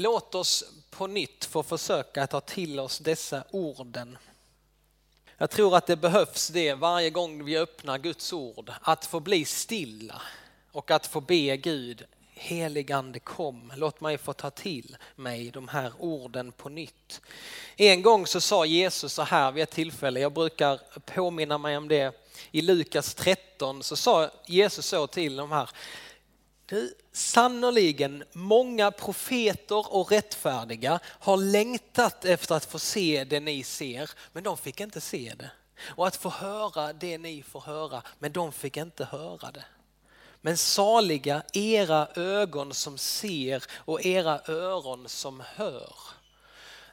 Låt oss på nytt få försöka ta till oss dessa orden. Jag tror att det behövs det varje gång vi öppnar Guds ord, att få bli stilla och att få be Gud, heligande kom, låt mig få ta till mig de här orden på nytt. En gång så sa Jesus så här vid ett tillfälle, jag brukar påminna mig om det, i Lukas 13 så sa Jesus så till de här, du, sannoliken många profeter och rättfärdiga har längtat efter att få se det ni ser, men de fick inte se det. Och att få höra det ni får höra, men de fick inte höra det. Men saliga era ögon som ser och era öron som hör.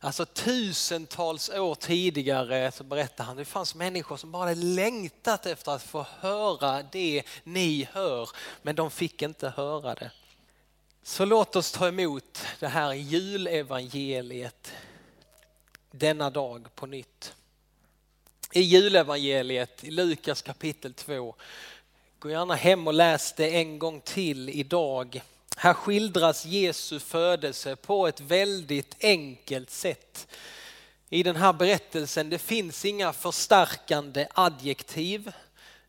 Alltså tusentals år tidigare så berättar han, det fanns människor som bara längtat efter att få höra det ni hör, men de fick inte höra det. Så låt oss ta emot det här julevangeliet denna dag på nytt. I julevangeliet i Lukas kapitel 2, gå gärna hem och läs det en gång till idag. Här skildras Jesu födelse på ett väldigt enkelt sätt. I den här berättelsen det finns inga förstärkande adjektiv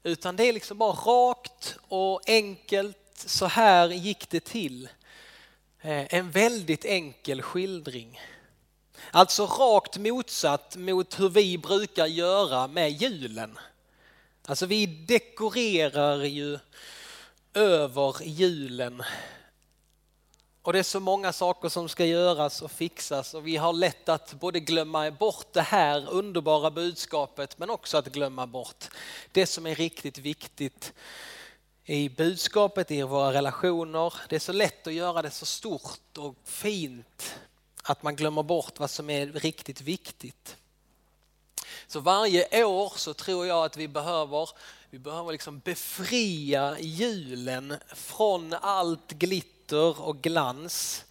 utan det är liksom bara rakt och enkelt. Så här gick det till. Eh, en väldigt enkel skildring. Alltså rakt motsatt mot hur vi brukar göra med julen. Alltså vi dekorerar ju över julen och det är så många saker som ska göras och fixas och vi har lätt att både glömma bort det här underbara budskapet men också att glömma bort det som är riktigt viktigt i budskapet, i våra relationer. Det är så lätt att göra det så stort och fint att man glömmer bort vad som är riktigt viktigt. Så varje år så tror jag att vi behöver, vi behöver liksom befria julen från allt glitter glitter och glans.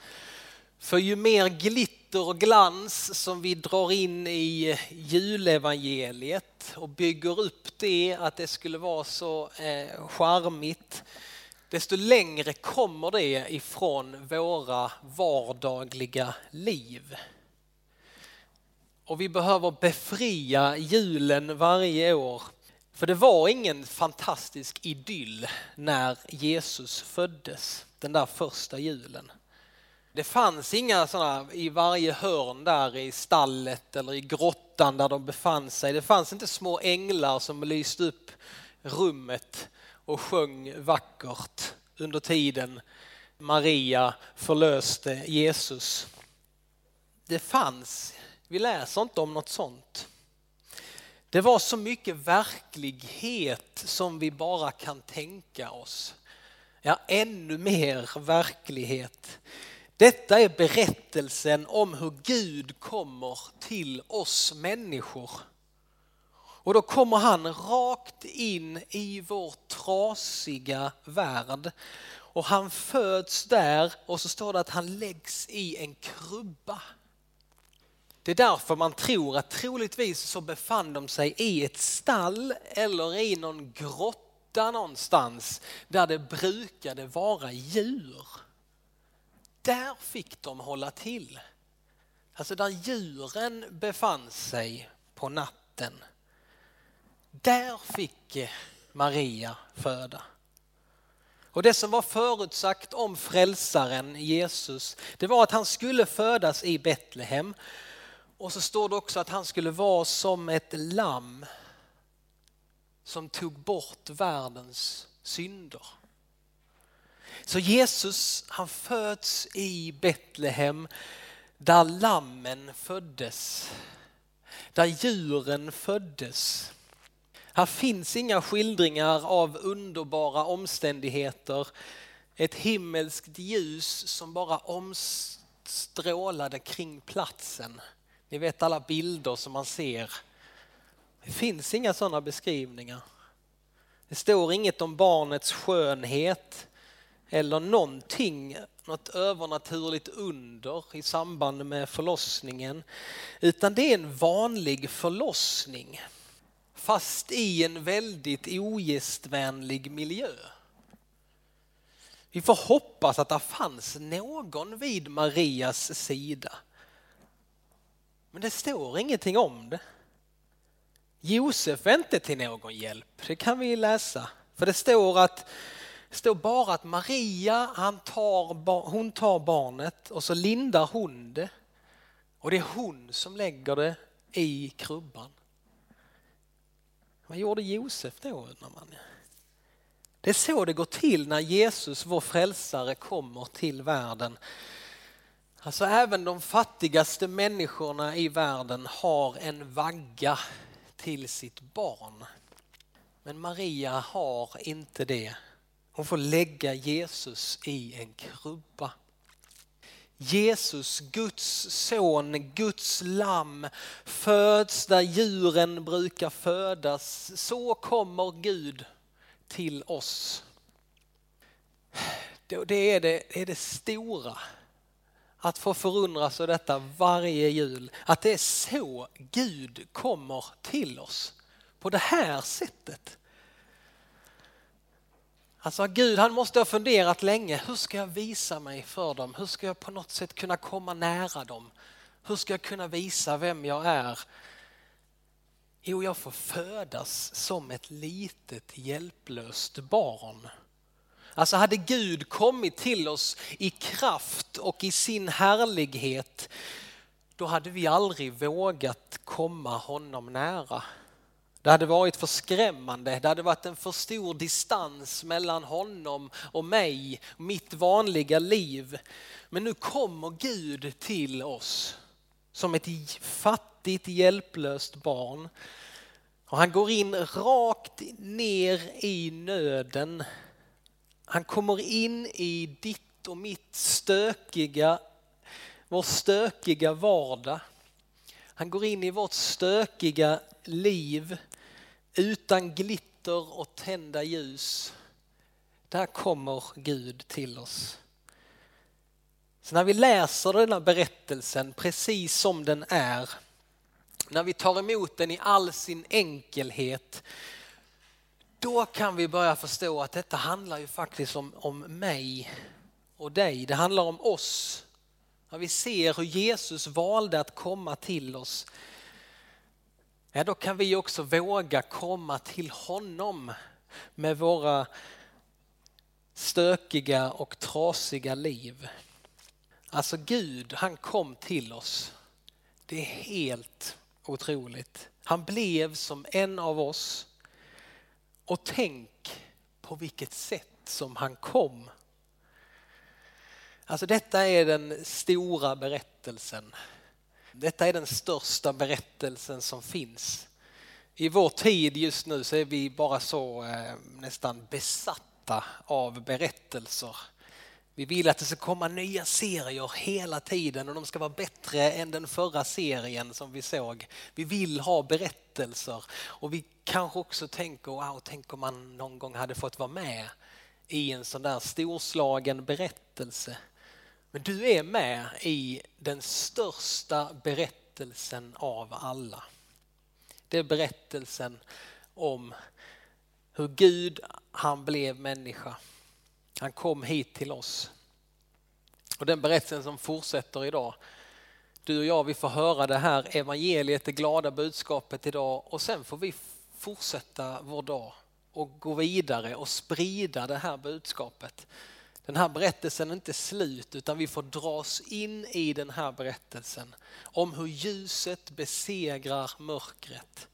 För ju mer glitter och glans som vi drar in i julevangeliet och bygger upp det, att det skulle vara så eh, charmigt, desto längre kommer det ifrån våra vardagliga liv. Och vi behöver befria julen varje år. För det var ingen fantastisk idyll när Jesus föddes den där första julen. Det fanns inga sådana i varje hörn där i stallet eller i grottan där de befann sig. Det fanns inte små änglar som lyste upp rummet och sjöng vackert under tiden Maria förlöste Jesus. Det fanns, vi läser inte om något sånt. Det var så mycket verklighet som vi bara kan tänka oss ja ännu mer verklighet. Detta är berättelsen om hur Gud kommer till oss människor. Och då kommer han rakt in i vår trasiga värld. Och han föds där och så står det att han läggs i en krubba. Det är därför man tror att troligtvis så befann de sig i ett stall eller i någon grotta hitta någonstans där det brukade vara djur. Där fick de hålla till. Alltså där djuren befann sig på natten. Där fick eh, Maria föda. Och det som var förutsagt om frälsaren Jesus, det var att han skulle födas i Betlehem. Och så står det också att han skulle vara som ett lamm som tog bort världens synder. Så Jesus han föds i Betlehem där lammen föddes, där djuren föddes. Här finns inga skildringar av underbara omständigheter, ett himmelskt ljus som bara omstrålade kring platsen. Ni vet alla bilder som man ser det finns inga sådana beskrivningar. Det står inget om barnets skönhet eller någonting, något övernaturligt under i samband med förlossningen. Utan det är en vanlig förlossning fast i en väldigt ogästvänlig miljö. Vi får hoppas att det fanns någon vid Marias sida. Men det står ingenting om det. Josef är inte till någon hjälp, det kan vi läsa. För det står att det står bara att Maria, han tar, hon tar barnet och så lindar hon det. Och det är hon som lägger det i krubban. Vad gjorde Josef då undrar man? Det är så det går till när Jesus, vår frälsare, kommer till världen. Alltså även de fattigaste människorna i världen har en vagga till sitt barn. Men Maria har inte det. Hon får lägga Jesus i en krubba. Jesus, Guds son, Guds lamm, föds där djuren brukar födas. Så kommer Gud till oss. Det är det, det är det stora. Att få förundras av detta varje jul. Att det är så Gud kommer till oss. På det här sättet. Alltså Gud han måste ha funderat länge, hur ska jag visa mig för dem? Hur ska jag på något sätt kunna komma nära dem? Hur ska jag kunna visa vem jag är? Jo, jag får födas som ett litet hjälplöst barn. Alltså hade Gud kommit till oss i kraft och i sin härlighet, då hade vi aldrig vågat komma honom nära. Det hade varit för skrämmande, det hade varit en för stor distans mellan honom och mig, mitt vanliga liv. Men nu kommer Gud till oss som ett fattigt, hjälplöst barn. Och han går in rakt ner i nöden. Han kommer in i ditt och mitt stökiga, vår stökiga vardag. Han går in i vårt stökiga liv utan glitter och tända ljus. Där kommer Gud till oss. Så när vi läser denna berättelsen precis som den är, när vi tar emot den i all sin enkelhet, då kan vi börja förstå att detta handlar ju faktiskt om, om mig och dig. Det handlar om oss. När vi ser hur Jesus valde att komma till oss ja, då kan vi också våga komma till honom med våra stökiga och trasiga liv. Alltså Gud, han kom till oss. Det är helt otroligt. Han blev som en av oss. Och tänk på vilket sätt som han kom. Alltså detta är den stora berättelsen detta är den största berättelsen som finns. I vår tid just nu så är vi bara så eh, nästan besatta av berättelser. Vi vill att det ska komma nya serier hela tiden och de ska vara bättre än den förra serien som vi såg. Vi vill ha berättelser och vi kanske också tänker, wow, tänk om man någon gång hade fått vara med i en sån där storslagen berättelse. Men du är med i den största berättelsen av alla. Det är berättelsen om hur Gud, han blev människa. Han kom hit till oss. Och den berättelsen som fortsätter idag. Du och jag, vi får höra det här evangeliet, det glada budskapet idag och sen får vi fortsätta vår dag och gå vidare och sprida det här budskapet. Den här berättelsen är inte slut utan vi får dras in i den här berättelsen om hur ljuset besegrar mörkret.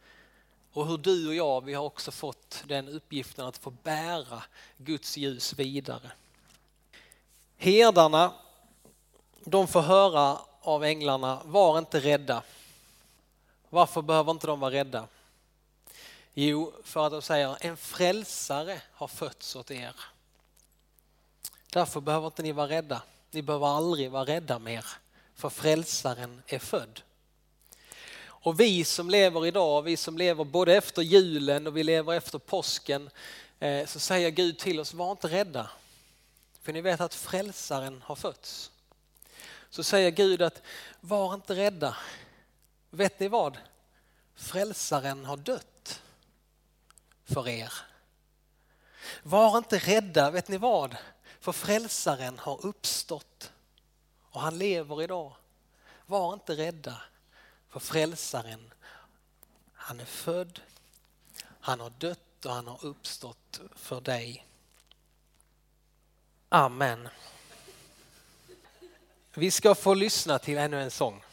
Och hur du och jag, vi har också fått den uppgiften att få bära Guds ljus vidare. Herdarna, de får höra av änglarna, var inte rädda. Varför behöver inte de vara rädda? Jo, för att de säger en frälsare har fötts åt er. Därför behöver inte ni vara rädda. Ni behöver aldrig vara rädda mer, för frälsaren är född. Och vi som lever idag, vi som lever både efter julen och vi lever efter påsken, eh, så säger Gud till oss, var inte rädda. För ni vet att frälsaren har fötts. Så säger Gud att, var inte rädda. Vet ni vad? Frälsaren har dött för er. Var inte rädda, vet ni vad? För frälsaren har uppstått och han lever idag. Var inte rädda för frälsaren. Han är född, han har dött och han har uppstått för dig. Amen. Vi ska få lyssna till ännu en sång.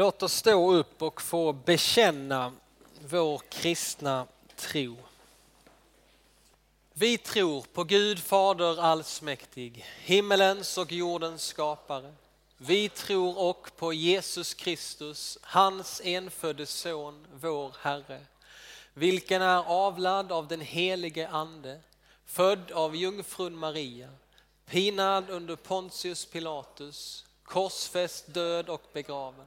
Låt oss stå upp och få bekänna vår kristna tro. Vi tror på Gud Fader allsmäktig, himmelens och jordens skapare. Vi tror och på Jesus Kristus, hans enfödde son, vår Herre, vilken är avlad av den helige Ande, född av jungfrun Maria, pinad under Pontius Pilatus, korsfäst, död och begraven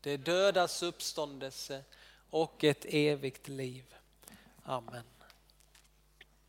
det dödas uppståndelse och ett evigt liv. Amen.